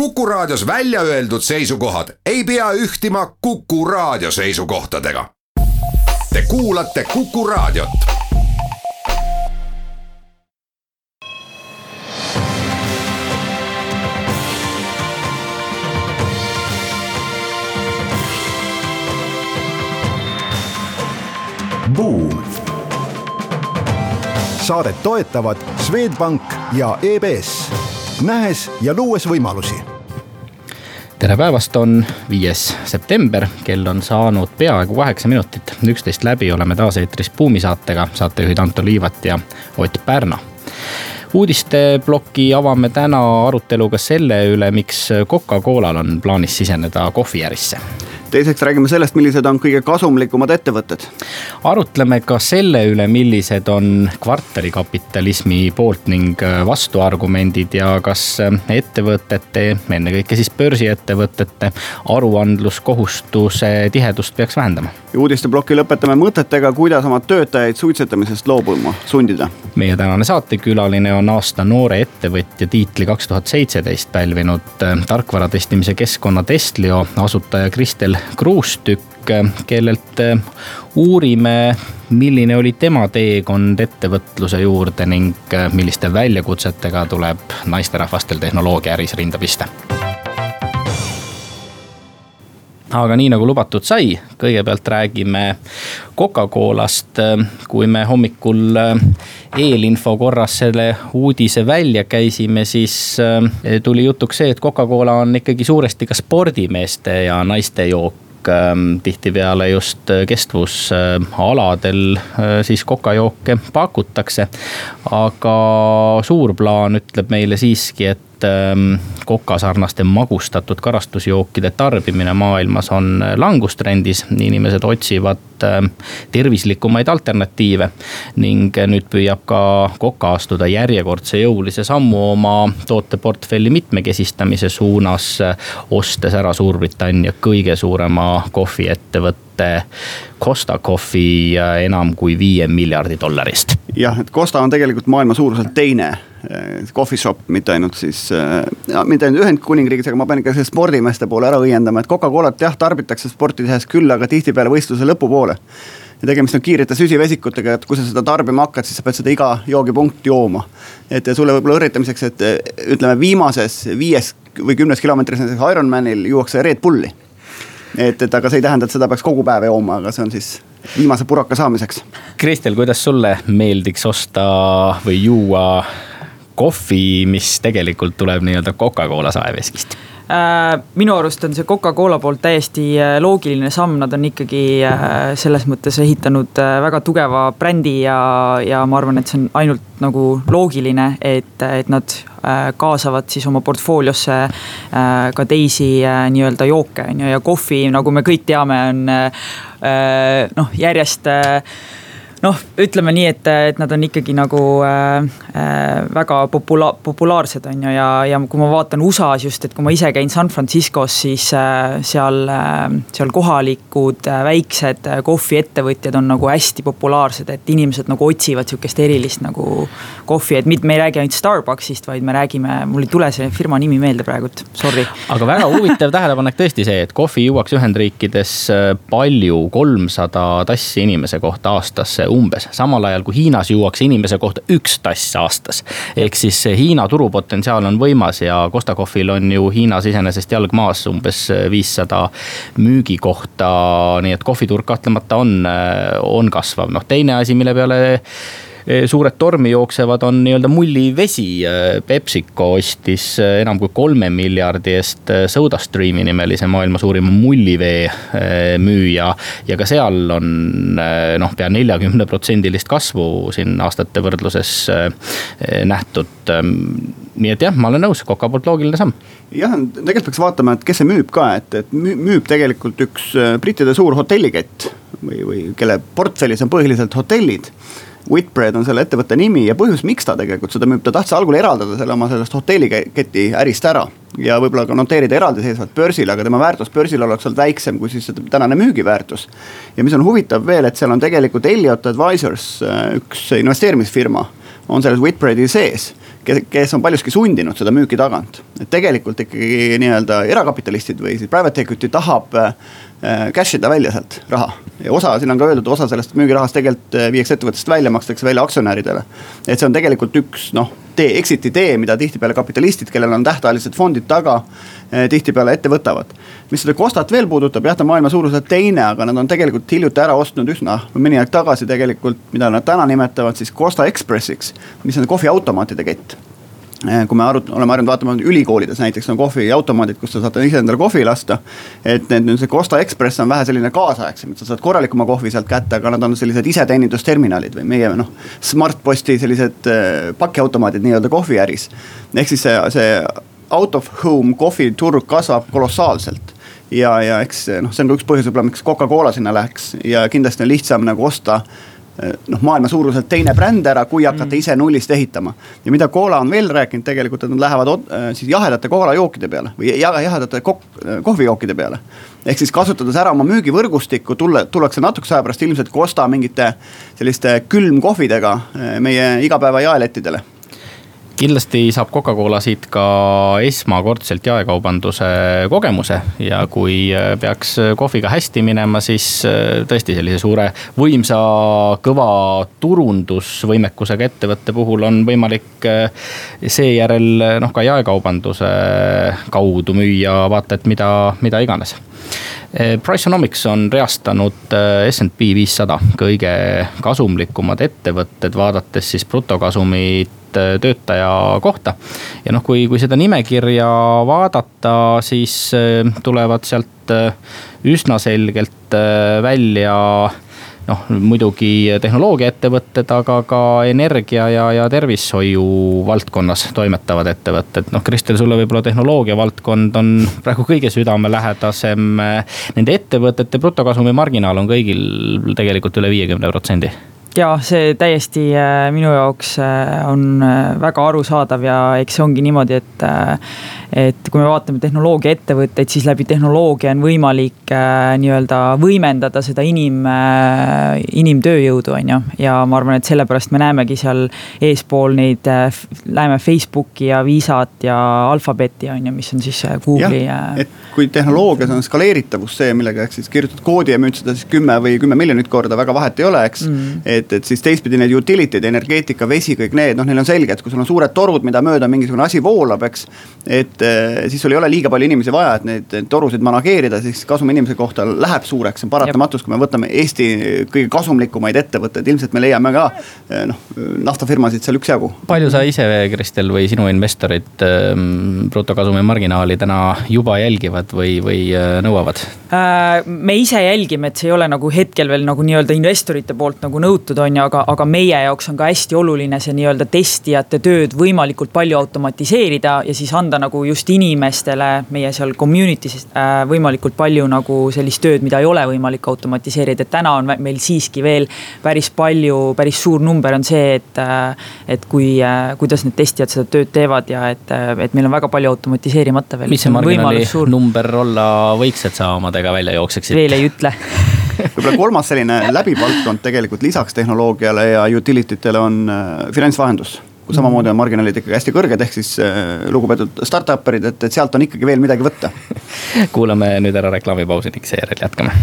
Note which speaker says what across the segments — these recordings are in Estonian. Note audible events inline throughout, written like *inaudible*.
Speaker 1: Kuku Raadios välja öeldud seisukohad ei pea ühtima Kuku Raadio seisukohtadega. Te kuulate Kuku Raadiot.
Speaker 2: Buum. saadet toetavad Swedbank ja EBS, nähes ja luues võimalusi
Speaker 3: tere päevast, on viies september, kell on saanud peaaegu kaheksa minutit, üksteist läbi oleme taas eetris Buumi saatega, saatejuhid Anto Liivat ja Ott Pärna uudisteploki avame täna aruteluga selle üle, miks Coca-Colal on plaanis siseneda kohviärisse
Speaker 4: teiseks räägime sellest, millised on kõige kasumlikumad ettevõtted.
Speaker 3: arutleme ka selle üle, millised on kvartalikapitalismi poolt ning vastuargumendid ja kas ettevõtete, ennekõike siis börsiettevõtete aruandluskohustuse tihedust peaks vähendama.
Speaker 4: uudisteploki lõpetame mõtetega, kuidas oma töötajaid suitsetamisest loobuma sundida.
Speaker 3: meie tänane saatekülaline on aasta noore ettevõtja tiitli kaks tuhat seitseteist pälvinud tarkvara testimise keskkonna Testlio asutaja Kristel Kruustükk, kellelt äh, uurime, milline oli tema teekond ettevõtluse juurde ning äh, milliste väljakutsetega tuleb naisterahvastel tehnoloogiaäris rinda pista aga nii nagu lubatud sai, kõigepealt räägime Coca-Colast. kui me hommikul äh, eelinfo korras selle uudise välja käisime, siis tuli jutuks see, et Coca-Cola on ikkagi suuresti ka spordimeeste ja naiste jook Ähm, tihtipeale just äh, kestvusaladel äh, siis kokajooke pakutakse. aga suur plaan ütleb meile siiski, et kokasarnaste ähm, magustatud karastusjookide tarbimine maailmas on langustrendis. inimesed otsivad ähm, tervislikumaid alternatiive ning nüüd püüab ka Coca astuda järjekordse jõulise sammu oma tooteportfelli mitmekesistamise suunas. ostes ära Suurbritannia kõige suurema kohviettevõtte Costa Coffee enam kui viie miljardi dollarist
Speaker 4: jah, et Costa on tegelikult maailma suuruselt teine eh, coffee shop, mitte ainult siis, eh, mitte ainult Ühendkuningriigis, aga ma pean ikka selle spordimeeste poole ära õiendama, et Coca-Colat jah, tarbitakse sporti tehes küll, aga tihtipeale võistluse lõpupoole ja tegemist on kiirete süsivesikutega, et kui sa seda tarbima hakkad, siis sa pead seda iga joogipunkti jooma. et sulle võib-olla õrritamiseks, et eh, ütleme viimases viies või kümnes kilomeetris näiteks Ironmanil juuakse Red Bulli. Et, et aga see ei tähenda, et seda peaks kogu päev jooma, aga see on siis viimase puraka saamiseks.
Speaker 3: Kristel, kuidas sulle meeldiks osta või juua kohvi, mis tegelikult tuleb nii-öelda Coca-Cola saeveskist?
Speaker 5: Äh, minu arust on see Coca-Cola poolt täiesti äh, loogiline samm, nad on ikkagi äh, selles mõttes ehitanud väga tugeva brändi ja, ja ma arvan, et see on ainult nagu loogiline, et, et nad kaasavad siis oma portfooliosse ka teisi nii-öelda jooke, on ju, ja kohvi, nagu me kõik teame, on noh, järjest noh, ütleme nii, et, et nad on ikkagi nagu äh, äh, väga popula-, populaarsed, on ju, ja, ja kui ma vaatan USA-s just, et kui ma ise käin San Franciscos, siis äh, seal äh,, seal kohalikud äh, väiksed äh, kohviettevõtjad on nagu hästi populaarsed, et inimesed nagu otsivad sihukest erilist nagu kohvi, et mitte me ei räägi ainult Starbucksist, vaid me räägime, mul ei tule see firma nimi meelde praegult, sorry.
Speaker 3: aga väga huvitav tähelepanek tõesti see, et kohvi juuakse Ühendriikides äh, palju, kolmsada tassi inimese kohta aastas umbes, samal ajal kui Hiinas juuakse inimese kohta üks tass aastas. ehk siis Hiina turupotentsiaal on võimas ja Costa Coffee'l on ju Hiinas iseenesest jalg maas umbes viissada müügikohta. nii et kohviturg kahtlemata on, on kasvav, noh teine asi, mille peale suured tormi jooksevad, on nii-öelda mullivesi. Eh, PepsiCo ostis eh, enam kui kolme miljardi eest SodaStreami nimelise maailma suurima mullivee müüja. ja ka seal on noh, pea neljakümne protsendilist kasvu siin aastate võrdluses nähtud. nii et jah, ma olen nõus, Coca poolt loogiline samm.
Speaker 4: jah, tegelikult peaks vaatama, et kes see müüb ka, et, et müüb tegelikult üks brittide suur hotellikett või, või kelle portfellis on põhiliselt hotellid Whitbread on selle ettevõtte nimi ja põhjus, miks ta tegelikult seda müüb, ta tahtis algul eraldada selle oma sellest hotelliketi ärist ära. ja võib-olla ka noteerida eraldiseisvalt börsile, aga tema väärtus börsil oleks olnud väiksem kui siis tänane müügiväärtus. ja mis on huvitav veel, et seal on tegelikult Elliot Advisors, üks investeerimisfirma, on selles Whitbreadi sees kes on paljuski sundinud seda müüki tagant. et tegelikult ikkagi nii-öelda erakapitalistid või siis private equity tahab äh, cash ida välja sealt raha. ja osa, siin on ka öeldud, osa sellest müügirahast tegelikult äh, viiakse ettevõttest välja, makstakse välja aktsionäridele. et see on tegelikult üks noh, tee, exit'i tee, mida tihtipeale kapitalistid, kellel on tähtajalised fondid taga, äh, tihtipeale ette võtavad. mis seda Costat veel puudutab, jah, ta on maailma suuruselt teine, aga nad on tegelikult hiljuti ära ostnud üsna, mõni aeg tagasi tegelikult, mida nad täna nimetavad siis Costa Expressiks, mis on kohviautomaatide kett kui me arut-, oleme harjunud vaatama ülikoolides näiteks on kohviautomaadid, kus sa saad ise endale kohvi lasta. et need nüüd see Costa Express on vähe selline kaasaegsem, et sa saad korralikuma kohvi sealt kätte, aga nad on sellised iseteenindusterminalid või meie noh. Smartposti sellised äh, pakiautomaadid nii-öelda kohviäris. ehk siis see, see out of home kohviturg kasvab kolossaalselt ja, ja eks noh, see on ka üks põhjus võib-olla, miks Coca-Cola sinna läheks ja kindlasti on lihtsam nagu osta noh, maailma suuruselt teine bränd ära, kui hakata mm. ise nullist ehitama. ja mida Cola on veel rääkinud tegelikult, et nad lähevad eh, siis jahedate koolajookide peale või jahedate eh, kohvijookide peale. ehk siis kasutades ära oma müügivõrgustikku, tulla, tullakse natukese aja pärast ilmselt Costa mingite selliste külmkohvidega meie igapäeva jaelettidele
Speaker 3: kindlasti saab Coca-Cola siit ka esmakordselt jaekaubanduse kogemuse ja kui äh, peaks kohviga hästi minema, siis äh, tõesti sellise suure võimsa, kõva turundusvõimekusega ettevõtte puhul on võimalik äh, seejärel noh, ka jaekaubanduse kaudu müüa vaata et mida, mida iganes Priceonomics on reastanud SNP viissada kõige kasumlikumad ettevõtted, vaadates siis brutokasumit Äh, töötaja kohta. ja noh, kui, kui seda nimekirja vaadata, siis tulevad sealt üsna selgelt välja noh, muidugi tehnoloogiaettevõtted, aga ka energia ja, ja tervishoiu valdkonnas toimetavad ettevõtted. noh, Kristel, sulle võib-olla tehnoloogia valdkond on praegu kõige südamelähedasem. Nende ettevõtete brutokasumi marginaal on kõigil tegelikult üle viiekümne protsendi
Speaker 5: ja see täiesti äh, minu jaoks äh, on äh, väga arusaadav ja eks see ongi niimoodi, et. et kui me vaatame tehnoloogiaettevõtteid, siis läbi tehnoloogia on võimalik nii-öelda võimendada seda inim, inimtööjõudu, on ju. ja ma arvan, et sellepärast me näemegi seal eespool neid, näeme Facebooki ja Visat ja Alphabeti on ju, mis on siis Google'i.
Speaker 4: et kui tehnoloogias on skaleeritavus see, millega ehk siis kirjutad koodi ja müüd seda siis kümme või kümme miljonit korda, väga vahet ei ole, eks mm.. et et, et siis teistpidi need utility'd, energeetika, vesi, kõik need, noh, neil on selge, et kui sul on suured torud, mida mööda mingisugune asi voolab, eks. et eh, siis sul ei ole liiga palju inimesi vaja, et neid, torusid manageerida, siis kasum inimese kohta läheb suureks, see on paratamatus, kui me võtame Eesti kõige kasumlikumaid ettevõtteid, ilmselt me leiame ka eh, noh, naftafirmasid seal üksjagu.
Speaker 3: palju sa ise, Kristel, või sinu investorid ähm, brutokasumi marginaali täna juba jälgivad või, või äh, nõuavad?
Speaker 5: Äh, me ise jälgime, et see ei ole nagu hetkel veel nagu nii-öelda investorite poolt nagu nõutud, on ju, aga, aga meie jaoks on ka hästi oluline see nii-öelda testijate tööd võimalikult palju automatiseerida ja siis anda nagu just inimestele meie seal community's äh, võimalikult palju nagu sellist tööd, mida ei ole võimalik automatiseerida, et täna on meil siiski veel päris palju, päris suur number on see, et. Äh, et kui, kuidas need testijad seda tööd teevad ja et, et meil on väga palju automatiseerimata veel.
Speaker 3: mis see marginaali number olla võiks, et sa oma sõnadega välja jookseksid?
Speaker 5: veel ei ütle *laughs*
Speaker 4: võib-olla kolmas selline läbivaldkond tegelikult lisaks tehnoloogiale ja utility tele on äh, finantsvahendus kui samamoodi on marginaalid ikkagi hästi kõrged, ehk siis äh, lugupeetud startup'erid, et, et sealt on ikkagi veel midagi võtta. *laughs*
Speaker 3: Kuulame nüüd ära reklaamipausi ning seejärel jätkame.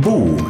Speaker 2: Buum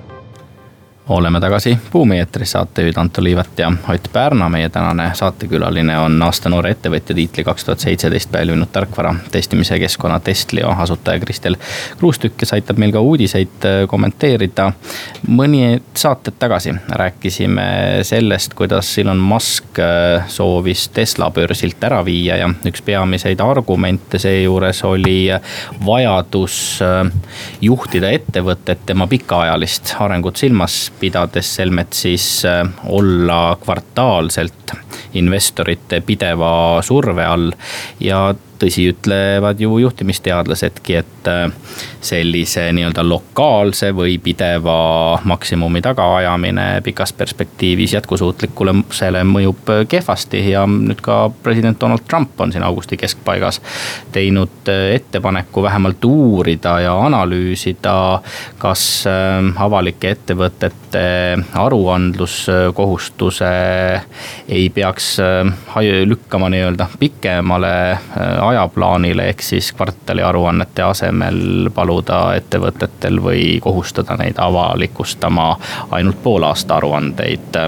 Speaker 3: oleme tagasi Buumi eetris, saatejuhid Anto Liivet ja Ott Pärna. meie tänane saatekülaline on aasta noore ettevõtja tiitli kaks tuhat seitseteist pälvinud tarkvara testimise keskkonna Testlio asutaja Kristel Kruustükk, kes aitab meil ka uudiseid äh, kommenteerida. mõni saated tagasi rääkisime sellest, kuidas Elon Musk äh, soovis Tesla börsilt ära viia ja üks peamiseid argumente seejuures oli vajadus äh, juhtida ettevõtet tema pikaajalist arengut silmas pidades selmet siis äh, olla kvartaalselt investorite pideva surve all. Ja tõsi, ütlevad ju juhtimisteadlasedki, et äh, sellise nii-öelda lokaalse või pideva maksimumi tagaajamine pikas perspektiivis jätkusuutlikkusele mõjub kehvasti. ja nüüd ka president Donald Trump on siin augusti keskpaigas teinud äh, ettepaneku vähemalt uurida ja analüüsida, kas äh, avalike ettevõtete aruandluskohustuse ei peaks lükkama nii-öelda pikemale ajaplaanile, ehk siis kvartaliaruannete asemel paluda ettevõtetel või kohustada neid avalikustama ainult poolaasta aruandeid.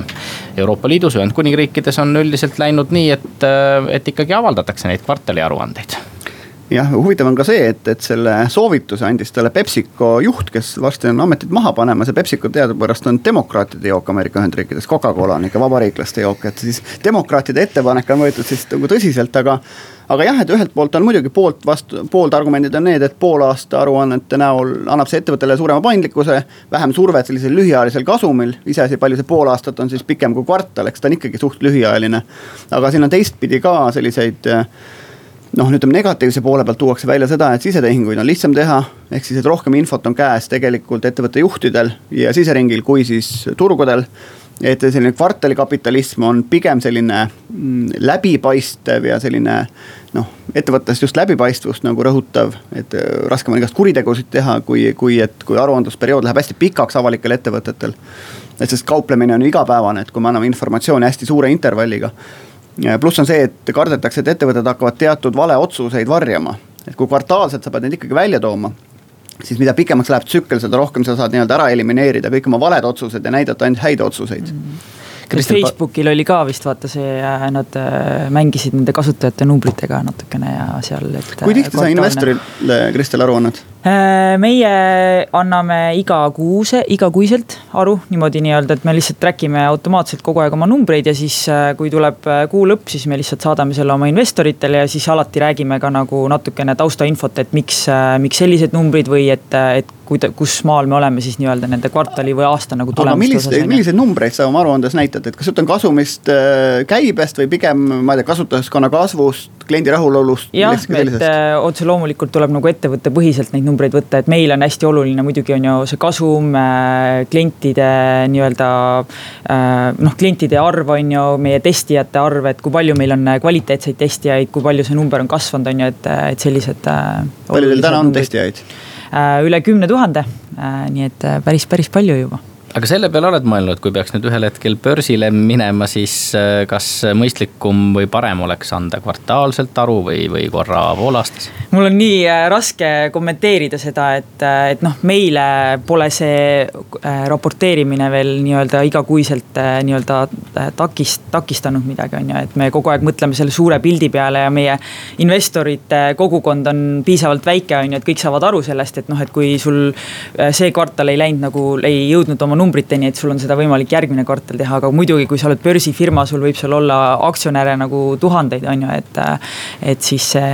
Speaker 3: Euroopa Liidus, Ühendkuningriikides on üldiselt läinud nii, et, et ikkagi avaldatakse neid kvartaliaruandeid
Speaker 4: jah, huvitav on ka see, et, et selle soovituse andis talle Pepsico juht, kes varsti on ametit maha panemas ja Pepsico teadupärast on demokraatide jook Ameerika Ühendriikides, Coca-Cola on ikka vabariiklaste jook, et siis demokraatide ettepanek on võetud siis nagu tõsiselt, aga aga jah, et ühelt poolt on muidugi poolt vastu, poolt argumendid on need, et poolaasta aruannete näol annab see ettevõttele suurema paindlikkuse, vähem survet sellisel lühiajalisel kasumil, iseasi, palju see pool aastat on siis pikem kui kvartal, eks ta on ikkagi suht lühiajaline. aga siin on teistpidi ka selliseid noh, ütleme negatiivse poole pealt tuuakse välja seda, et sisetehinguid on lihtsam teha. ehk siis, et rohkem infot on käes tegelikult ettevõtte juhtidel ja siseringil kui siis turgudel. Et selline kvartalikapitalism on pigem selline mm, läbipaistev ja selline noh, ettevõttest just läbipaistvust nagu rõhutav, et äh, raskem on igast kuritegusid teha, kui, kui et kui aruandlusperiood läheb hästi pikaks avalikel ettevõtetel. et sest kauplemine on ju igapäevane, et kui me anname informatsiooni hästi suure intervalliga pluss on see, et kardetakse, et ettevõtted hakkavad teatud valeotsuseid varjama. et kui kvartaalselt sa pead neid ikkagi välja tooma, siis mida pikemaks läheb tsükkel, seda rohkem sa saad nii-öelda ära elimineerida kõik oma valed otsused ja näidata ainult häid otsuseid mm. -hmm
Speaker 5: Kristel Facebookil oli ka vist vaata see, äh, nad äh, mängisid nende kasutajate numbritega natukene ja seal, et.
Speaker 4: kui tihti sa investorile, Kristel, aru annad?
Speaker 5: Äh, meie anname igakuuse, igakuiselt aru niimoodi nii-öelda, et me lihtsalt track ime automaatselt kogu aeg oma numbreid ja siis, kui tuleb kuu lõpp, siis me lihtsalt saadame selle oma investoritele ja siis alati räägime ka nagu natukene taustainfot, et miks, miks sellised numbrid või et, et kuida-, kus maal me oleme siis nii-öelda nende kvartali või aasta nagu tulemuste
Speaker 4: osas. milliseid numbreid sa oma aruandes näitad, et kas jutt on kasumist, äh, käibest või pigem, ma ei tea, kasutajaskonna kasvust, kliendi rahulolust?
Speaker 5: jah, et äh, otse loomulikult tuleb nagu ettevõttepõhiselt neid numbreid võtta, et meil on hästi oluline muidugi on ju see kasum äh,, klientide nii-öelda äh, noh, klientide arv on ju, meie testijate arv, et kui palju meil on kvaliteetseid testijaid, kui palju see number on kasvanud, on ju, et, et sellised
Speaker 4: palju teil täna on testijaid?
Speaker 5: Äh, üle kümne tuhande, äh, nii et äh, päris, päris palju juba
Speaker 3: aga selle peale oled mõelnud, kui peaks nüüd ühel hetkel börsile minema, siis äh, kas mõistlikum või parem oleks anda kvartaalselt aru või, või korra poolaastas?
Speaker 5: mul on nii äh, raske kommenteerida seda, et, äh, et noh, meile pole see raporteerimine veel nii-öelda igakuiselt nii-öelda takist, takistanud midagi, on ju, et me kogu aeg mõtleme selle suure pildi peale ja meie investorite kogukond on piisavalt väike, on ju, et kõik saavad aru sellest, et noh, et kui sul see kvartal ei läinud nagu, ei jõudnud oma numbriteni, et sul on seda võimalik järgmine kvartal teha, aga muidugi, kui sa oled börsifirma, sul võib seal olla aktsionäre nagu tuhandeid, on ju, et. et siis see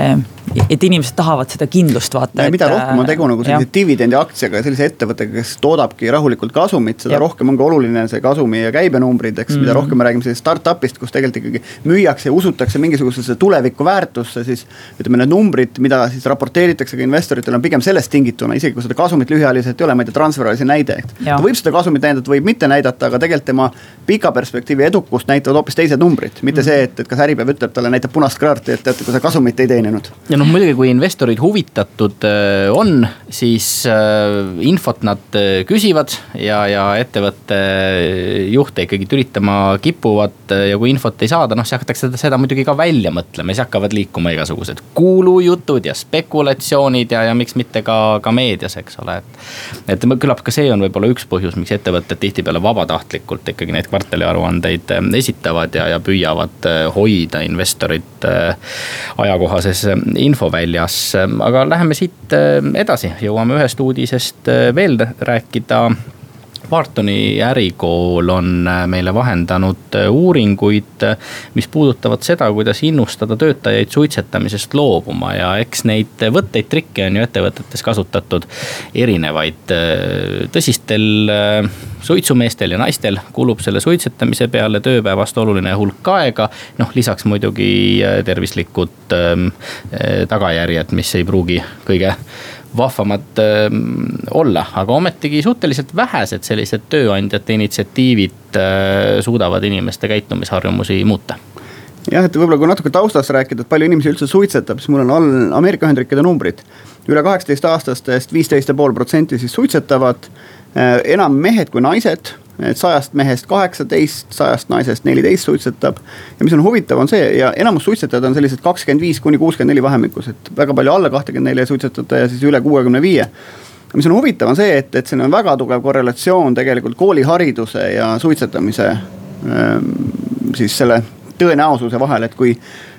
Speaker 5: et inimesed tahavad seda kindlust vaata.
Speaker 4: mida rohkem on tegu nagu sellise dividendiaktsiaga ja sellise ettevõttega, kes toodabki rahulikult kasumit, seda ja. rohkem ongi oluline see kasumi ja käibenumbrid, eks mm, -hmm. mida rohkem me räägime sellisest startup'ist, kus tegelikult ikkagi müüakse ja usutakse mingisugusesse tuleviku väärtusse, siis. ütleme, need numbrid, mida siis raporteeritakse ka investoritele, on pigem sellest tingituna, isegi kui seda kasumit lühiajaliselt ei ole, ma ei tea, Transferwise'i näide, et. ta võib seda kasumit näidata, võib mitte näidata, aga tegelikult tema pika perspektiivi edukust näitavad hoopis teised numbrid, mitte mm see, et, et kas Äripäev ütleb talle, näitab punast kaarti, et teate, kui sa kasumit ei teeninud.
Speaker 3: ja noh, muidugi kui investorid huvitatud äh, on, siis äh, infot nad äh, küsivad ja, ja ettevõtte juhte ikkagi tülitama kipuvad ja kui infot ei saada, noh siis hakatakse seda, seda muidugi ka välja mõtlema, siis hakkavad liikuma igasugused kuulujutud ja spekulatsioonid ja, ja miks mitte ka, ka meedias, eks ole, et. et küllap ka see on võib-olla üks põhjus, miks ettevõtted tihtipeale vabatahtlikult ikkagi neid kvartaliaruandeid esitavad ja, ja püüavad hoida investorit ajakohases infoväljas. Väljas, aga läheme siit edasi, jõuame ühest uudisest veel rääkida Bartoni ärikool on äh, meile vahendanud äh, uuringuid, äh, mis puudutavad seda, kuidas innustada töötajaid suitsetamisest loobuma ja eks neid võtteid, trikke on ju ettevõtetes kasutatud erinevaid. tõsistel suitsumeestel ja naistel kulub selle suitsetamise peale tööpäevast oluline hulk aega. noh, lisaks muidugi tervislikud ähm, tagajärjed, mis ei pruugi kõige vahvamad äh, olla, aga ometigi suhteliselt vähesed sellised tööandjate initsiatiivid äh, suudavad inimeste käitumisharjumusi muuta
Speaker 4: jah, et võib-olla kui natuke taustast rääkida, et palju inimesi üldse suitsetab, siis mul on all Ameerika Ühendriikide numbrid. üle kaheksateist aastastest viisteist ja pool protsenti siis suitsetavad, äh, enam mehed kui naised et sajast mehest kaheksateist, sajast naisest neliteist suitsetab. ja mis on huvitav, on see ja enamus suitsetajad on sellised kakskümmend viis kuni kuuskümmend neli vahemikus, et väga palju alla kahtekümmend neli ei suitsetata ja siis üle kuuekümne viie mis on huvitav, on see, et, et siin on väga tugev korrelatsioon tegelikult koolihariduse ja suitsetamise ähm, siis selle tõenäosuse vahel, et kui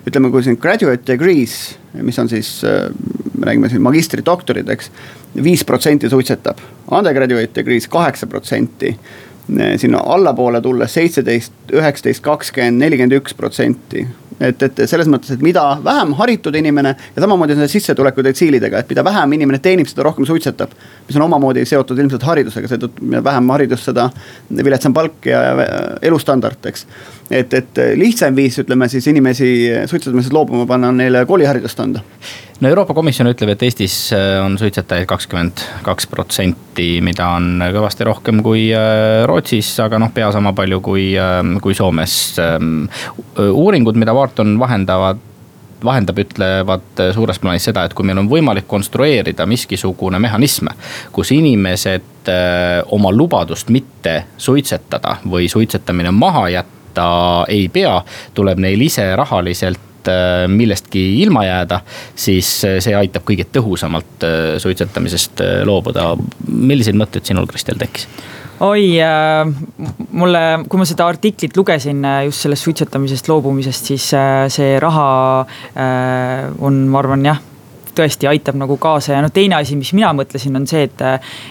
Speaker 4: ütleme, kui siin graduate degrees, mis on siis, äh, me räägime siin magistridoktorid, eks. viis protsenti suitsetab, undergraduate degrees kaheksa protsenti sinna allapoole tulles seitseteist, üheksateist, kakskümmend, nelikümmend üks protsenti. et, et selles mõttes, et mida vähem haritud inimene ja samamoodi on see sissetuleku detsiilidega, et mida vähem inimene teenib, seda rohkem suitsetab. mis on omamoodi seotud ilmselt haridusega, seetõttu vähem haridust, seda viletsam palk ja elustandard, eks. et, et lihtsam viis, ütleme siis inimesi suitsetamisest loobuma panna, on neile kooliharidust anda
Speaker 3: no Euroopa Komisjon ütleb, et Eestis äh, on suitsetajaid kakskümmend kaks protsenti, mida on kõvasti rohkem kui äh, Rootsis, aga noh, pea sama palju kui, äh, kui Soomes. Ähm, uuringud, mida Wharton vahendavad vahendab, ütlevad suures plaanis seda, et kui meil on võimalik konstrueerida miskisugune mehhanism, kus inimesed oma lubadust mitte suitsetada või suitsetamine maha jätta ei pea, tuleb neil ise rahaliselt Äh, millestki ilma jääda, siis äh, see aitab kõige tõhusamalt äh, suitsetamisest loobuda. milliseid mõtteid sinul, Kristel, tekkis?
Speaker 5: oi äh,, mulle, kui ma seda artiklit lugesin just sellest suitsetamisest loobumisest, siis äh, see raha äh, on, ma arvan jah tõesti aitab nagu kaasa ja noh, teine asi, mis mina mõtlesin, on see, et.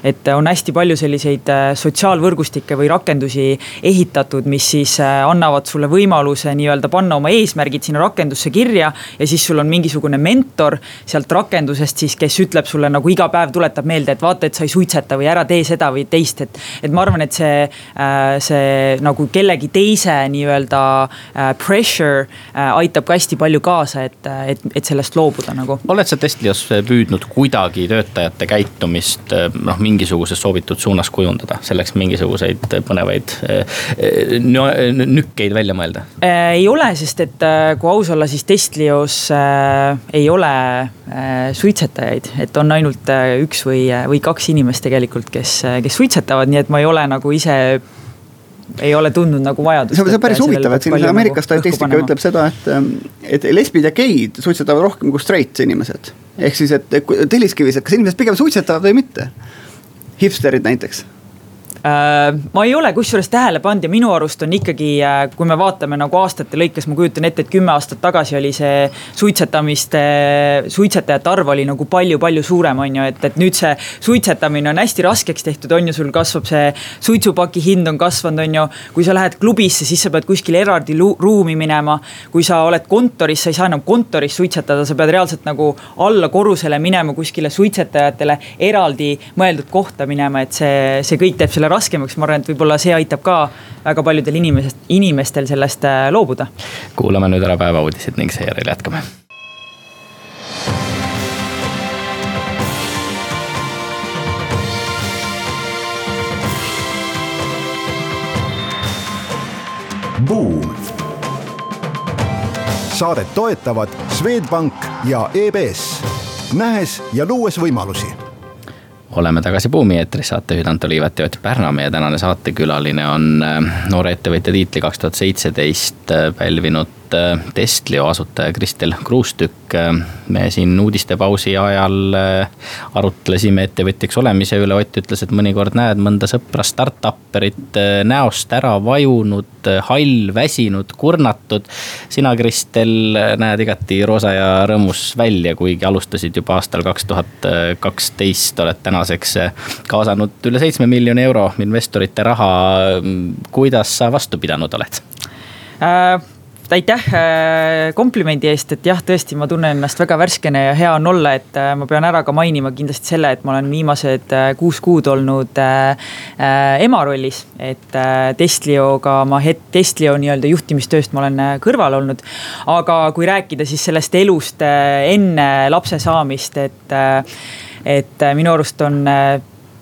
Speaker 5: et on hästi palju selliseid äh, sotsiaalvõrgustikke või rakendusi ehitatud, mis siis äh, annavad sulle võimaluse nii-öelda panna oma eesmärgid sinna rakendusse kirja. ja siis sul on mingisugune mentor sealt rakendusest siis, kes ütleb sulle nagu iga päev tuletab meelde, et vaata, et sa ei suitseta või ära tee seda või teist, et. et ma arvan, et see, äh, see nagu kellegi teise nii-öelda pressure aitab ka hästi palju kaasa, et, et, et sellest loobuda nagu.
Speaker 3: oled sa testinud? Estlios püüdnud kuidagi töötajate käitumist noh, mingisuguses soovitud suunas kujundada, selleks mingisuguseid põnevaid nükkeid välja mõelda?
Speaker 5: Äh, ei ole, sest et äh, kui aus olla, siis Estlios äh, ei ole suitsetajaid, et on ainult üks või, või kaks inimest tegelikult, kes, kes suitsetavad, nii et ma ei ole nagu ise ei ole tundnud nagu vajadust.
Speaker 4: see on päris huvitav, et siin Ameerika statistika ütleb seda, et, et lesbid ja geid suitsetavad rohkem kui straight inimesed. ehk siis, et telliskivis, et kas inimesed pigem suitsetavad või mitte. hipsterid näiteks
Speaker 5: ma ei ole kusjuures tähele pannud ja minu arust on ikkagi, äh, kui me vaatame nagu aastate lõikes, ma kujutan ette, et kümme aastat tagasi oli see suitsetamiste, suitsetajate arv oli nagu palju-palju suurem, on ju, et, et nüüd see suitsetamine on hästi raskeks tehtud, on ju, sul kasvab see suitsupaki hind on kasvanud, on ju. kui sa lähed klubisse, siis sa pead kuskile eraldi ruumi minema. kui sa oled kontoris, sa ei saa enam kontoris suitsetada, sa pead reaalselt nagu alla korrusele minema kuskile suitsetajatele eraldi mõeldud kohta minema, et see, see kõik teeb selle raskemaks, ma arvan, et võib-olla see aitab ka väga paljudel inimesest, inimestel sellest äh, loobuda.
Speaker 3: kuulame nüüd ära päevauudised ning seejärel jätkame.
Speaker 2: Buum. saadet toetavad Swedbank ja EBS, nähes ja luues võimalusi
Speaker 3: oleme tagasi Buumi eetris, saatejuhid Anto Liivet ja Ott Pärna. meie tänane saatekülaline on äh, noore ettevõtja tiitli kaks tuhat seitseteist äh, pälvinud äh, Testlio asutaja Kristel Kruustükk. me siin uudistepausi ajal arutlesime ettevõtjaks olemise üle, Ott ütles, et mõnikord näed mõnda sõpra startup'erit näost ära vajunud, hall, väsinud, kurnatud. sina, Kristel, näed igati roosa ja rõõmus välja, kuigi alustasid juba aastal kaks tuhat kaksteist, oled tänaseks kaasanud üle seitsme miljoni euro investorite raha. kuidas sa vastu pidanud oled
Speaker 5: äh,? aitäh äh, komplimendi eest, et jah, tõesti, ma tunnen ennast väga värskena ja hea on olla, et äh, ma pean ära ka mainima kindlasti selle, et ma olen viimased äh, kuus kuud olnud ema rollis. et Testlioga ma Testlio nii-öelda juhtimistööst ma olen kõrval olnud. aga kui rääkida siis sellest elust enne lapse saamist, et, et minu arust on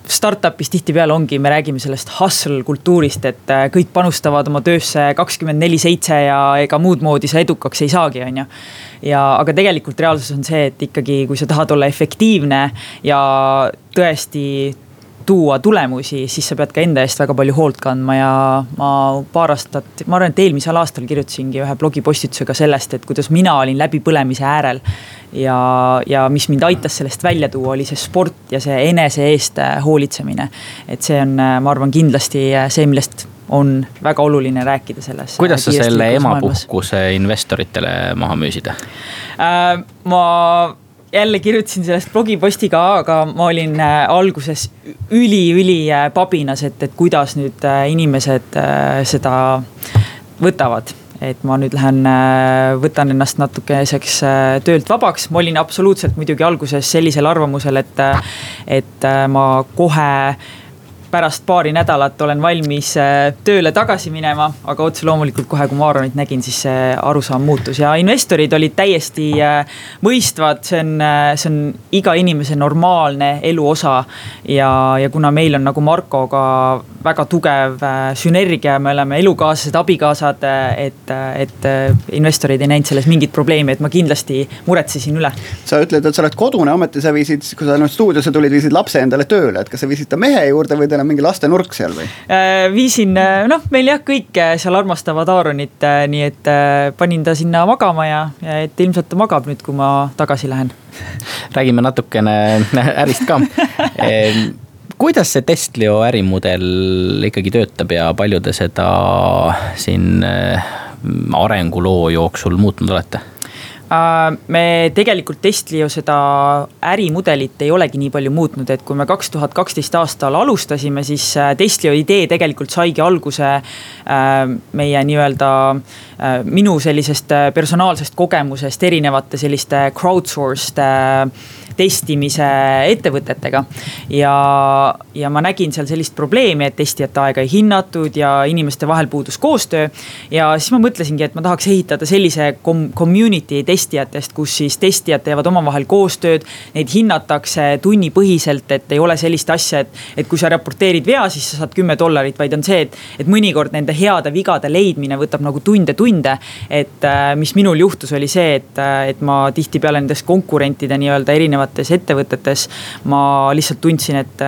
Speaker 5: startup'is tihtipeale ongi, me räägime sellest hustle kultuurist, et äh, kõik panustavad oma töösse kakskümmend neli seitse ja ega muud moodi sa edukaks ei saagi, on ju. ja, aga tegelikult reaalsus on see, et ikkagi, kui sa tahad olla efektiivne ja tõesti tuua tulemusi, siis sa pead ka enda eest väga palju hoolt kandma ja ma paar aastat, ma arvan, et eelmisel aastal kirjutasingi ühe blogipostitusega sellest, et kuidas mina olin läbipõlemise äärel. Ja, ja mis mind aitas sellest välja tuua, oli see sport ja see enese eest hoolitsemine. et see on, ma arvan, kindlasti see, millest on väga oluline rääkida selles.
Speaker 3: kuidas sa selle emapuhkuse investoritele maha müüsid
Speaker 5: äh,? ma jälle kirjutasin sellest blogiposti ka, aga ma olin äh, alguses üli-ülipabinas, äh, et, et kuidas nüüd äh, inimesed seda võtavad et ma nüüd lähen, võtan ennast natukeseks töölt vabaks, ma olin absoluutselt muidugi alguses sellisel arvamusel, et, et ma kohe pärast paari nädalat olen valmis äh, tööle tagasi minema, aga otse loomulikult kohe, kui ma Aaronit nägin, siis see arusaam muutus. Ja investorid olid täiesti äh, mõistvad, see on, äh, see on iga inimese normaalne elu osa. ja, ja kuna meil on nagu Markoga väga tugev sünergia, me oleme elukaaslased, abikaasad, et, et investorid ei näinud selles mingit probleemi, et ma kindlasti muretsesin üle.
Speaker 4: sa ütled, et sa oled kodune, ometi sa viisid, kui sa nüüd stuudiosse tulid, viisid lapse endale tööle, et kas sa viisid ta mehe juurde või teil on mingi lastenurk seal või?
Speaker 5: Äh, viisin, äh, noh, meil jah, kõik äh, seal armastavad Aaronit, nii et panin ta sinna magama ja, ja et ilmselt ta magab nüüd, kui ma tagasi lähen. *laughs*
Speaker 3: räägime natukene ärist ka *laughs* kuidas see Testlio ärimudel ikkagi töötab ja palju te seda siin arenguloo jooksul muutnud olete?
Speaker 5: Äh, me tegelikult Testlio seda ärimudelit ei olegi nii palju muutnud, et kui me kaks tuhat kaksteist aastal alustasime, siis äh, Testlio idee tegelikult saigi alguse äh, meie nii-öelda minu sellisest personaalsest kogemusest erinevate selliste crowdsourced testimise ettevõtetega. ja, ja ma nägin seal sellist probleemi, et testijate aega ei hinnatud ja inimeste vahel puudus koostöö. ja siis ma mõtlesingi, et ma tahaks ehitada sellise community testijatest, kus siis testijad teevad omavahel koostööd. Neid hinnatakse tunnipõhiselt, et ei ole sellist asja, et, et kui sa raporteerid vea, siis sa saad kümme dollarit, vaid on see, et, et mõnikord nende heade vigade leidmine võtab nagu tunde-tunde. et äh, mis minul juhtus, oli see, et, äh, et ma tihtipeale nendes konkurentide nii-öelda erinevates erinevates ettevõtetes. ma lihtsalt tundsin, et,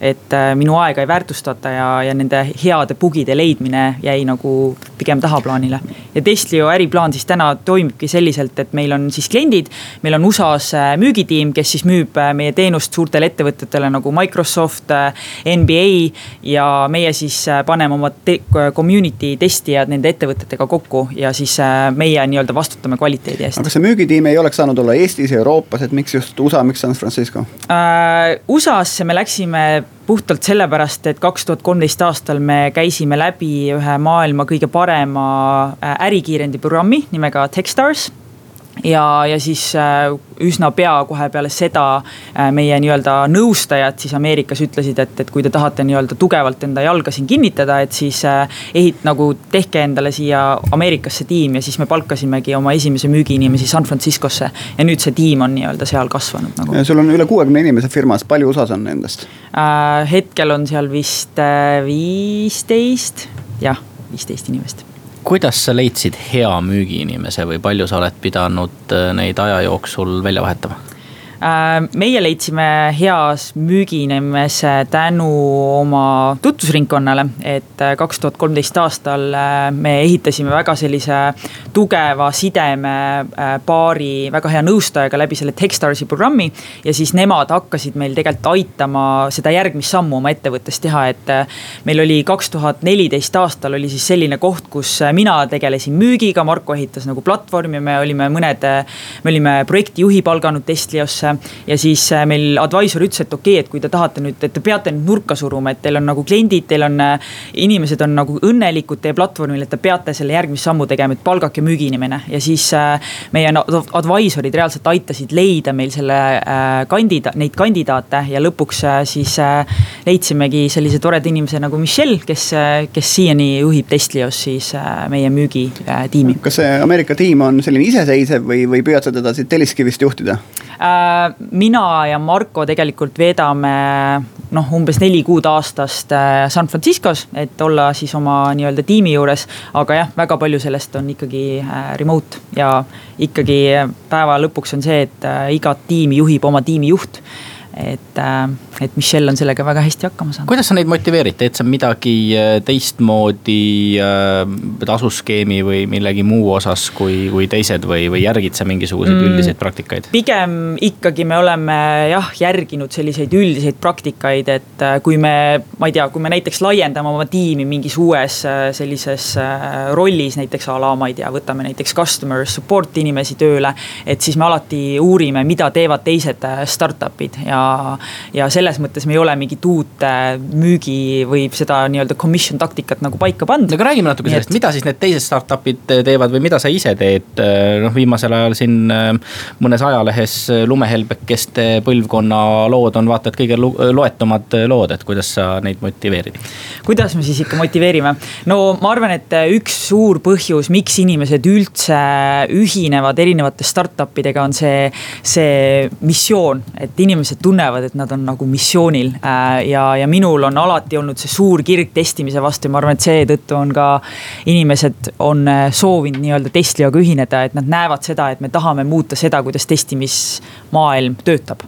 Speaker 5: et minu aega ei väärtustata ja, ja nende heade bugide leidmine jäi nagu pigem tahaplaanile. ja Testlio äriplaan siis täna toimibki selliselt, et meil on siis kliendid, meil on USA-s äh, müügitiim, kes siis müüb äh, meie teenust suurtele ettevõtetele nagu Microsoft, äh, NBA. ja meie siis paneme oma te community testijad nende ettevõtetega kokku ja siis meie nii-öelda vastutame kvaliteedi eest.
Speaker 4: aga kas see müügitiim ei oleks saanud olla Eestis Euroopas, et miks just USA, miks San Francisco
Speaker 5: uh,? USA-sse me läksime puhtalt sellepärast, et kaks tuhat kolmteist aastal me käisime läbi ühe maailma kõige parema äh, ärikiirendi programmi nimega Techstars ja, ja siis äh, üsna pea kohe peale seda äh, meie nii-öelda nõustajad siis Ameerikas ütlesid, et, et kui te tahate nii-öelda tugevalt enda jalga siin kinnitada, et siis äh, ehit- nagu tehke endale siia Ameerikasse tiim ja siis me palkasimegi oma esimese müügiinimesi San Franciscosse. ja nüüd see tiim on nii-öelda seal kasvanud nagu.
Speaker 4: sul on üle kuuekümne inimese firmas, palju USA-s on nendest
Speaker 5: äh,? hetkel on seal vist viisteist, jah, viisteist inimest
Speaker 3: kuidas sa leidsid hea müügiinimese või palju sa oled pidanud äh, neid aja jooksul välja vahetama?
Speaker 5: Äh, meie leidsime heas müügiinimese tänu oma tutvusringkonnale, et äh, kaks tuhat kolmteist aastal äh, me ehitasime väga sellise tugeva sideme paari väga hea nõustajaga läbi selle Techstarsi programmi. ja siis nemad hakkasid meil tegelikult aitama seda järgmist sammu oma ettevõttes teha, et meil oli kaks tuhat neliteist aastal oli siis selline koht, kus mina tegelesin müügiga, Marko ehitas nagu platvormi, me olime mõned, me olime projektijuhi palganud Testliosse ja siis äh, meil advisor ütles, et okei okay,, et kui te tahate nüüd, et te peate nüüd nurka suruma, et teil on nagu kliendid, teil on. Äh, inimesed on nagu õnnelikud teie platvormil, et te peate selle järgmise sammu tegema, et palgake müügiinimene ja siis äh, meie advisor'id reaalselt aitasid leida meil selle kandidaat, neid kandidaate ja lõpuks siis leidsimegi sellise toreda inimese nagu Michelle, kes, kes siiani juhib Testlios siis meie müügitiimi.
Speaker 4: kas see Ameerika tiim on selline iseseisev või, või püüad sa teda siit Telliskivist juhtida?
Speaker 5: Äh, mina ja Marko tegelikult veedame noh, umbes neli kuud aastast äh, San Franciscos, et olla siis oma nii-öelda tiimi juures. aga jah, väga palju sellest on ikkagi äh, remote ja ikkagi päeva lõpuks on see, et igat tiimi juhib oma tiimijuht et, äh, et Michelle on sellega väga hästi hakkama saanud.
Speaker 3: kuidas sa neid motiveerid, teed sa midagi äh, teistmoodi äh, tasuskeemi või millegi muu osas kui, kui teised või, või järgid sa mingisuguseid mm, üldiseid praktikaid?
Speaker 5: pigem ikkagi me oleme jah, järginud selliseid üldiseid praktikaid, et kui me, ma ei tea, kui me näiteks laiendame oma tiimi mingis uues sellises rollis, näiteks a la ma ei tea, võtame näiteks customer support inimesi tööle. et siis me alati uurime, mida teevad teised startup'id ja ja, ja selles mõttes me ei ole mingit uut äh, müügi või seda nii-öelda commission taktikat nagu paika pannud.
Speaker 3: aga räägime natuke sellest, mida siis need teised startup'id teevad või mida sa ise teed? Äh, noh, viimasel ajal siin äh, mõnes ajalehes lumehelbekeste põlvkonna lood on vaata et kõige loetumad lood, et kuidas sa neid motiveerid?
Speaker 5: kuidas me siis ikka motiveerime? no ma arvan, et üks suur põhjus, miks inimesed üldse ühinevad erinevate startup idega, on see, see missioon, et inimesed tunnevad tunnevad, et nad on nagu missioonil. Äh, ja, ja minul on alati olnud see suur kirg testimise vastu ja ma arvan, et seetõttu on ka inimesed on äh, soovinud nii-öelda Testlioga ühineda, et nad näevad seda, et me tahame muuta seda, kuidas testimismaailm töötab.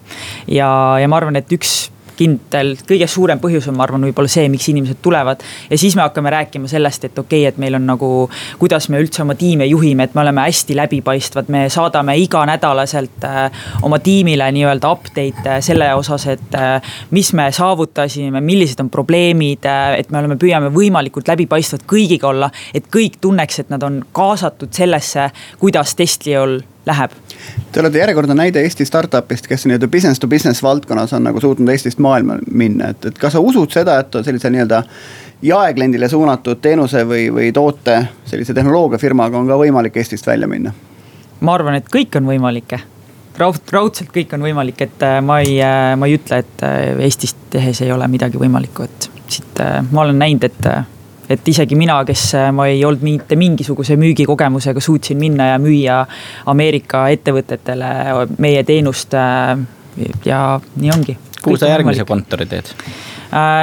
Speaker 5: ja, ja ma arvan, et üks kindel, kõige suurem põhjus on, ma arvan, võib-olla see, miks inimesed tulevad. ja siis me hakkame rääkima sellest, et okei okay,, et meil on nagu, kuidas me üldse oma tiime juhime, et me oleme hästi läbipaistvad, me saadame iganädalaselt äh, oma tiimile nii-öelda update'e selle osas, et äh, mis me saavutasime, millised on probleemid äh,, et me oleme, püüame võimalikult läbipaistvad kõigiga olla. et kõik tunneks, et nad on kaasatud sellesse, kuidas Testliol läheb.
Speaker 4: Te olete järjekordne näide Eesti startup'ist, kes nii-öelda business to business valdkonnas on nagu suutnud Eestist maailma minna, et, et kas sa usud seda, et sellise nii-öelda jaekliendile suunatud teenuse või, või toote sellise tehnoloogiafirmaga on ka võimalik Eestist välja minna?
Speaker 5: ma arvan, et kõik on võimalik raud, raudselt kõik on võimalik, et äh, ma ei, äh, ma ei ütle, et äh, Eestist tehes ei ole midagi võimalikku, et siit ma olen näinud, et et isegi mina, kes äh, ma ei olnud mitte mingisuguse müügikogemusega, suutsin minna ja müüa Ameerika ettevõtetele meie teenust. Äh, ja nii ongi.
Speaker 3: kuhu sa järgmise kontori teed?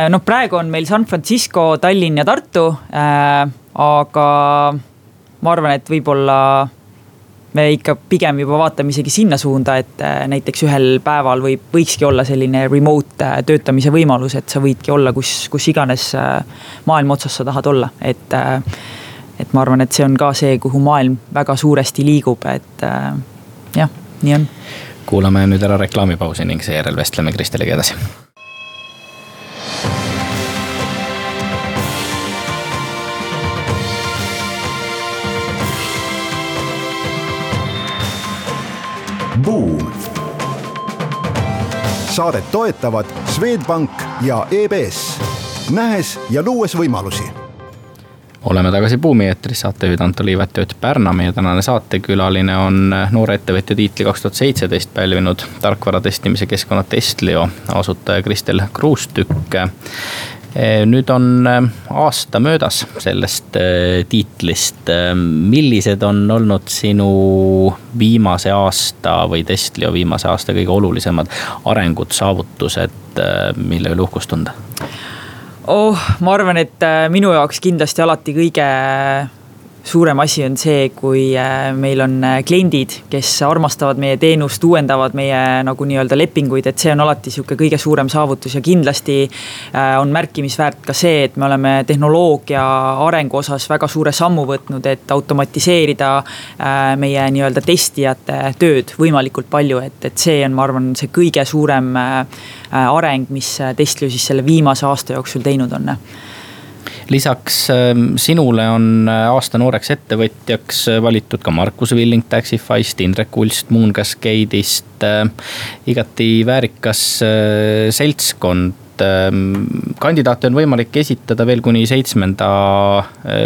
Speaker 5: Noh, praegu on meil San Francisco, Tallinn ja Tartu. aga ma arvan, et võib-olla me ikka pigem juba vaatame isegi sinna suunda, et äh, näiteks ühel päeval võib, võikski olla selline remote äh, töötamise võimalus, et sa võidki olla kus, kus iganes äh, maailma otsas sa tahad olla, et. et ma arvan, et see on ka see, kuhu maailm väga suuresti liigub, et jah, nii on.
Speaker 3: kuulame nüüd ära reklaamipausi ning seejärel vestleme Kristeliga edasi
Speaker 2: saadet toetavad Swedbank ja EBS, nähes ja luues võimalusi
Speaker 3: oleme tagasi Buumi eetris, saatejuhid Anto Liivet ja Ott Pärna, meie tänane saatekülaline on noore ettevõtja tiitli kaks tuhat seitseteist pälvinud tarkvara testimise keskkonna Testlio asutaja Kristel Kruustükk. Eh, nüüd on eh, aasta möödas sellest eh, tiitlist. millised on olnud sinu viimase aasta või Testlio viimase aasta kõige olulisemad arengud, saavutused, mille üle uhkust tunda?
Speaker 5: oh, ma arvan, et minu jaoks kindlasti alati kõige suurem asi on see, kui äh, meil on äh, kliendid, kes armastavad meie teenust, uuendavad meie nagu nii-öelda lepinguid, et see on alati sihuke kõige suurem saavutus ja kindlasti äh, on märkimisväärt ka see, et me oleme tehnoloogia arengu osas väga suure sammu võtnud, et automatiseerida meie nii-öelda testijate tööd võimalikult palju, et, et see on, ma arvan, see kõige suurem areng, mis Testlio siis selle viimase aasta jooksul teinud on
Speaker 3: lisaks ähm, sinule on äh, aasta nooreks ettevõtjaks äh, valitud ka Markus Villing Taxify'st, Indrek Ulst Moon Cascade'ist. Äh, igati väärikas seltskond ähm, kandidaate on võimalik esitada veel kuni seitsmenda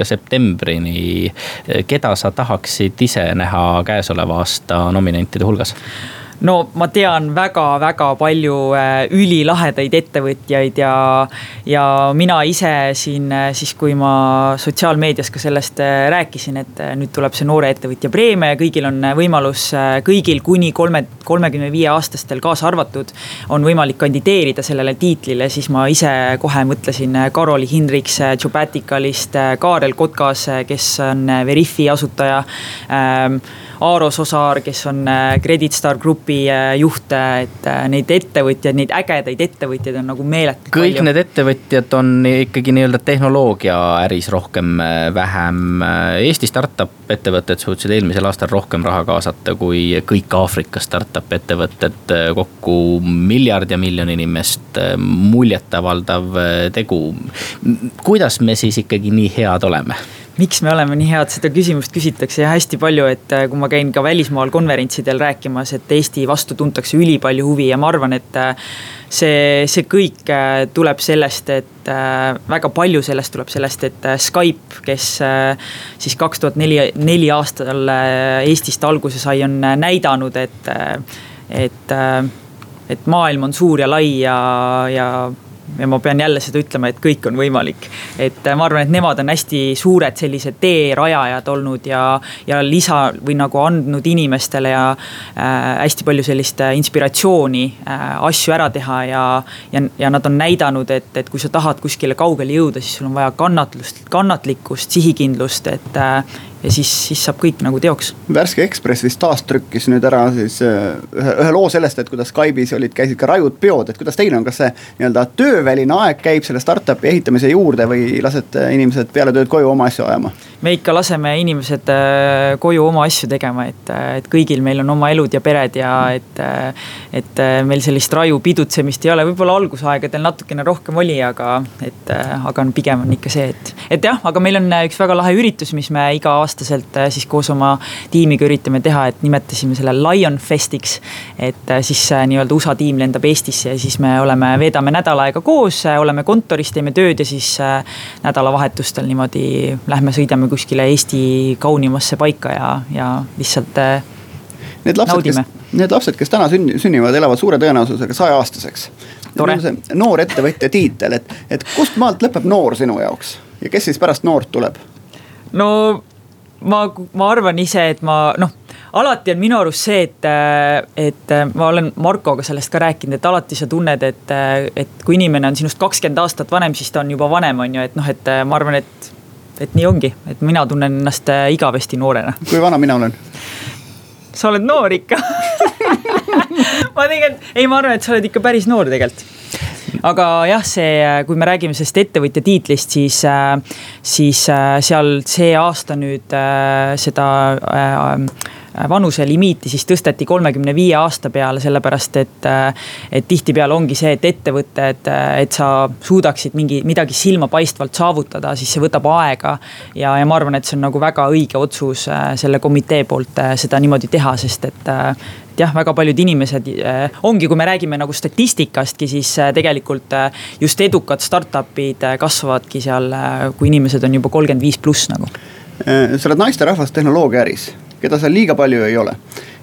Speaker 3: septembrini. keda sa tahaksid ise näha käesoleva aasta nominentide hulgas?
Speaker 5: No ma tean väga-väga palju äh, ülilahedaid ettevõtjaid ja, ja mina ise siin äh, siis, kui ma sotsiaalmeedias ka sellest äh, rääkisin, et nüüd tuleb see noore ettevõtja preemia ja kõigil on võimalus, kõigil kuni kolme, kolmekümne viie aastastel kaasa arvatud, on võimalik kandideerida sellele tiitlile, siis ma ise kohe mõtlesin Karoli Hindriks Jobaticalist, Kaarel Kotkas, kes on Veriffi asutaja ähm, Aaro Sosaar, kes on äh, Credit Star Grupi äh, juht, et äh, neid ettevõtjaid, neid ägedaid ettevõtjaid on nagu meeletult
Speaker 3: kõik palju. need ettevõtjad on ikkagi nii-öelda tehnoloogiaäris rohkem, vähem. Eesti startup ettevõtted suutsid eelmisel aastal rohkem raha kaasata kui kõik Aafrika startup ettevõtted kokku miljard ja miljon inimest, muljetavaldav tegu. kuidas me siis ikkagi nii head oleme?
Speaker 5: Miks me oleme nii head, seda küsimust küsitakse hästi palju, et äh, kui ma käin ka välismaal konverentsidel rääkimas, et Eesti vastu tuntakse ülipalju huvi ja ma arvan, et äh, see, see kõik äh, tuleb sellest, et väga palju sellest tuleb sellest, et Skype, kes siis kaks tuhat neli, neli aastal Eestist alguse sai, on näidanud, et, et, et maailm on suur ja lai ja, ja ja ma pean jälle seda ütlema, et kõik on võimalik. et äh, ma arvan, et nemad on hästi suured sellised teerajajad olnud ja, ja lisa või nagu andnud inimestele ja äh, hästi palju sellist äh, inspiratsiooni äh, asju ära teha ja, ja, ja nad on näidanud, et, et kui sa tahad kuskile kaugele jõuda, siis sul on vaja kannatlust, kannatlikkust, sihikindlust, et äh, ja siis, siis saab kõik nagu teoks.
Speaker 4: värske Ekspress vist taastrükkis nüüd ära siis äh, ühe, ühe loo sellest, et kuidas Skype'is olid, käisid ka rajud peod, et kuidas teil on, kas see nii-öelda tööväline aeg käib selle startup'i ehitamise juurde või lasete inimesed peale tööd koju oma asju ajama?
Speaker 5: Me ikka laseme inimesed äh, koju oma asju tegema, et, äh, et kõigil meil on oma elud ja pered ja et. Äh, et meil sellist raju pidutsemist ei ole, võib-olla algusaegadel natukene rohkem oli, aga et, aga on pigem on ikka see, et. et jah, aga meil on üks väga lahe üritus, mis me iga-aastaselt siis koos oma tiimiga üritame teha, et nimetasime selle Lion Festiks. et siis nii-öelda USA tiim lendab Eestisse ja siis me oleme, veedame nädal aega koos, oleme kontoris, teeme tööd ja siis nädalavahetustel niimoodi lähme sõidame läheme kuskile Eesti kaunimasse paika ja, ja lihtsalt äh,
Speaker 4: need lapsed, kes, need lapsed, kes täna sünni, sünnivad, elavad suure tõenäosusega saja-aastaseks. noor ettevõtja tiitel, et, et kust maalt lõpeb noor sinu jaoks ja kes siis pärast noort tuleb?
Speaker 5: no ma, ma arvan ise, et ma noh, alati on minu arust see, et, et ma olen Markoga sellest ka rääkinud, et alati sa tunned, et, et kui inimene on sinust kakskümmend aastat vanem, siis ta on juba vanem, on ju, et noh, et ma arvan, et et nii ongi, et mina tunnen ennast äh, igavesti noorena.
Speaker 4: kui vana mina olen?
Speaker 5: sa oled noor ikka *laughs* ma tegelikult, ei, ma arvan, et sa oled ikka päris noor tegelikult aga jah, see, äh, kui me räägime sellest ettevõtja tiitlist, siis, äh, siis seal see aasta nüüd seda vanuselimiiti siis tõsteti kolmekümne viie aasta peale, sellepärast et. et tihtipeale ongi see, et ettevõtted, et sa suudaksid mingi, midagi silmapaistvalt saavutada, siis see võtab aega. ja, ja ma arvan, et see on nagu väga õige otsus äh, selle komitee poolt äh, seda niimoodi teha, sest et äh, et jah, väga paljud inimesed ongi, kui me räägime nagu statistikastki, siis tegelikult just edukad startup'id kasvavadki seal, kui inimesed on juba kolmkümmend viis pluss nagu.
Speaker 4: sa oled naisterahvas tehnoloogiaäris keda seal liiga palju ei ole.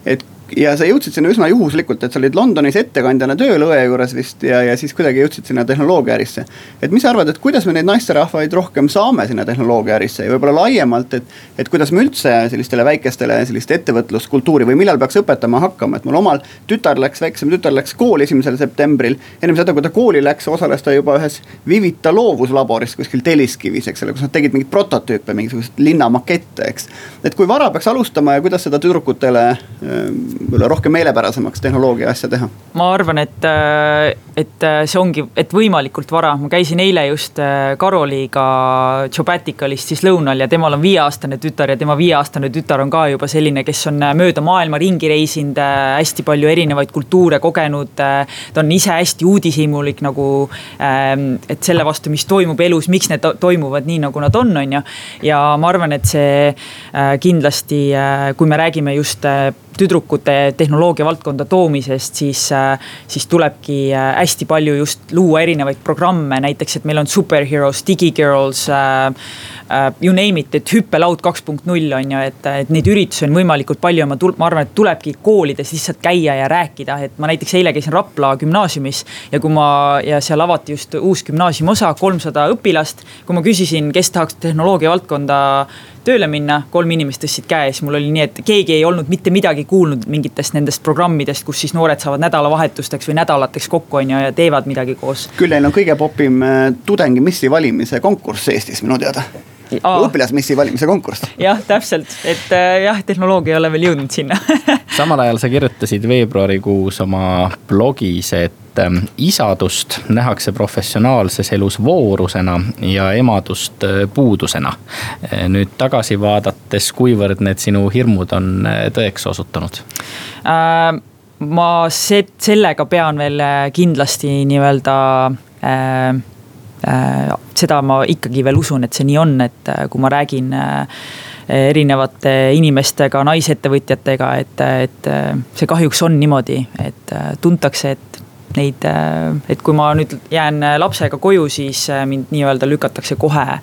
Speaker 4: et ja sa jõudsid sinna üsna juhuslikult, et sa olid Londonis ettekandjana tööl õe juures vist ja, ja siis kuidagi jõudsid sinna tehnoloogiaärisse. et mis sa arvad, et kuidas me neid naisterahvaid rohkem saame sinna tehnoloogiaärisse ja võib-olla laiemalt, et. et kuidas me üldse sellistele väikestele sellist ettevõtluskultuuri või millal peaks õpetama hakkama, et mul omal tütar läks, väiksem tütar läks kooli esimesel septembril. ennem seda, kui ta kooli läks, osales ta juba ühes Vivita loovuslaboris kuskil Telliskivis, eks ole, kus nad tegid mingeid prototüüpe, mingisuguseid linnamakette, eks. et kui vara peaks alustama ja kuidas seda tüdrukutele võib-olla rohkem meelepärasemaks tehnoloogia asja teha?
Speaker 5: ma arvan, et, äh, et äh, see ongi, et võimalikult vara, ma käisin eile just äh, Karoliga Jobaticalist siis lõunal ja temal on viieaastane tütar ja tema viieaastane tütar on ka juba selline, kes on mööda maailma ringi reisinud, hästi palju erinevaid kultuure kogenud. ta on ise hästi uudishimulik nagu, ähm, et selle vastu, mis toimub elus, miks need toimuvad nii, nagu nad on, on ju. ja ma arvan, et see kindlasti, kui me räägime just tüdrukute tehnoloogia valdkonda toomisest, siis, äh, siis tulebki äh, hästi palju just luua erinevaid programme, näiteks, et meil on superheroes, digigirls äh,. Uh, you name it, et hüppelaud kaks punkt null on ju, et, et neid üritusi on võimalikult palju ja ma ma arvan, et tulebki koolides lihtsalt käia ja rääkida, et ma näiteks eile käisin Rapla gümnaasiumis. ja kui ma, ja seal avati just uus gümnaasiumi osa, kolmsada õpilast. kui ma küsisin, kes tahaks tehnoloogia valdkonda tööle minna, kolm inimest tõstsid käe, siis mul oli nii, et keegi ei olnud mitte midagi kuulnud mingitest nendest programmidest, kus siis noored saavad nädalavahetusteks või nädalateks kokku, on ju, ja teevad midagi koos.
Speaker 4: küll neil on kõige popim äh, tudengimissi valimise konkurss Eestis minu teada õpilasmissi valimise konkurss.
Speaker 5: jah, täpselt, et äh, jah, tehnoloogia ei ole veel jõudnud sinna *laughs*
Speaker 3: samal ajal sa kirjutasid veebruarikuus oma blogis, et ähm, isadust nähakse professionaalses elus voorusena ja emadust äh, puudusena. Äh, nüüd tagasi vaadates, kuivõrd need sinu hirmud on tõeks osutunud
Speaker 5: äh,? ma se-, sellega pean veel kindlasti nii-öelda äh, Äh, seda ma ikkagi veel usun, et see nii on, et äh, kui ma räägin äh, erinevate inimestega, naisettevõtjatega, et, et see kahjuks on niimoodi, et tuntakse, et neid, et kui ma nüüd jään lapsega koju, siis mind nii-öelda lükatakse kohe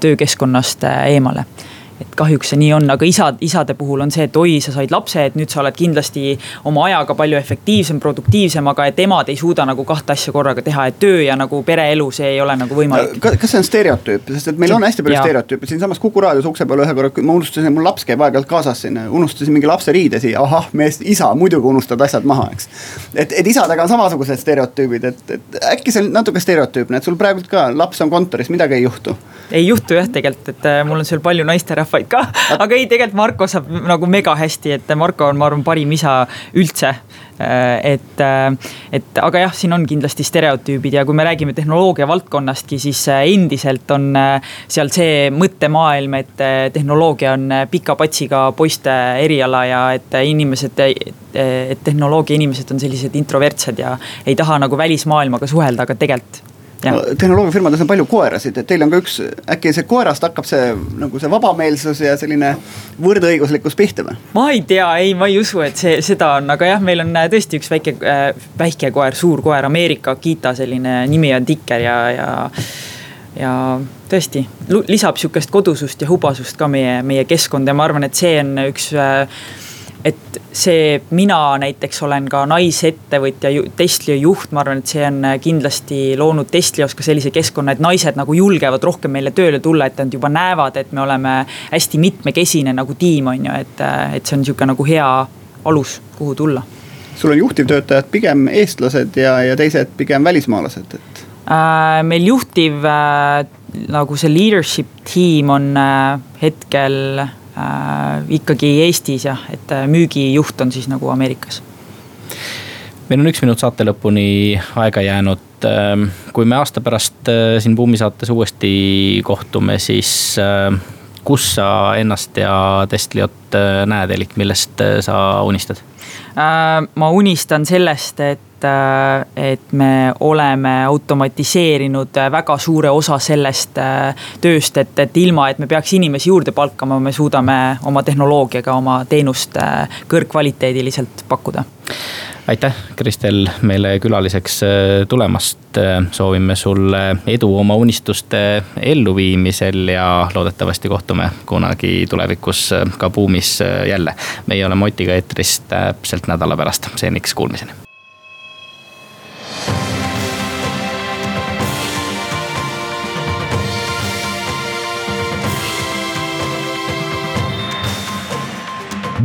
Speaker 5: töökeskkonnast eemale et kahjuks see nii on, aga isad, isade puhul on see, et oi, sa said lapse, et nüüd sa oled kindlasti oma ajaga palju efektiivsem, produktiivsem, aga et emad ei suuda nagu kahte asja korraga teha, et töö ja nagu pereelu, see ei ole nagu võimalik.
Speaker 4: kas see on stereotüüp, sest et meil on hästi palju stereotüüpe, siinsamas Kuku raadios ukse peal ühe korra, ma unustasin, mul laps käib aeg-ajalt kaasas siin, unustasin mingi lapse riide siia, ahah, mees, isa, muidugi unustad asjad maha, eks. et, et isadega on samasugused stereotüübid, et, et äkki see on natuke stereotüüpne, et sul praegult ka laps on kontoris, midagi ei juhtu.
Speaker 5: Ei juhtu jah, tegelikult, et äh, mul on seal palju naisterahvaid rahvaid ka. aga ei, tegelikult Marko saab nagu mega hästi, et Marko on, ma arvan, parim isa üldse. et, et aga jah, siin on kindlasti stereotüübid ja kui me räägime tehnoloogia valdkonnastki, siis endiselt on seal see mõttemaailm, et tehnoloogia on pika patsiga poiste eriala ja et inimesed, et tehnoloogia inimesed on sellised introvertsed ja ei taha nagu välismaailmaga suhelda, aga tegelikult
Speaker 4: no, tehnoloogiafirmades on palju koerasid, et teil on ka üks, äkki see koerast hakkab see nagu see vabameelsus ja selline võrdõiguslikkus pihta või?
Speaker 5: ma ei tea, ei, ma ei usu, et see, seda on, aga jah, meil on äh, tõesti üks väike äh,, väike koer, suur koer, Ameerika Akita, selline nimi on Tikker ja, ja ja tõesti lisab sihukest kodusust ja hubasust ka meie, meie keskkonda ja ma arvan, et see on üks äh, et see, mina näiteks olen ka naisettevõtja, Tesla juht, ma arvan, et see on kindlasti loonud Teslios ka sellise keskkonna, et naised nagu julgevad rohkem meile tööle tulla, et nad juba näevad, et me oleme hästi mitmekesine nagu tiim, on ju, et, et see on sihuke nagu hea alus, kuhu tulla.
Speaker 4: sul on juhtivtöötajad pigem eestlased ja, ja teised pigem välismaalased, et
Speaker 5: äh,? meil juhtiv äh, nagu see leadership tiim on äh, hetkel äh, ikkagi Eestis jah, et äh, müügijuht on siis nagu Ameerikas.
Speaker 3: meil on üks minut saate lõpuni aega jäänud. Ähm, kui me aasta pärast äh, siin Buumi saates uuesti kohtume, siis äh, kus sa ennast ja Testliot näed, elik millest sa unistad?
Speaker 5: ma unistan sellest, et et, et me oleme automatiseerinud väga suure osa sellest tööst, et, et ilma, et me peaks inimesi juurde palkama, me suudame oma tehnoloogiaga oma teenust kõrgkvaliteediliselt pakkuda
Speaker 3: aitäh, Kristel, meile külaliseks äh, tulemast. Äh, soovime sulle edu oma unistuste elluviimisel ja loodetavasti kohtume kunagi tulevikus äh, ka Buumis jälle. meie oleme Otiga eetris täpselt nädala pärast, seniks kuulmiseni.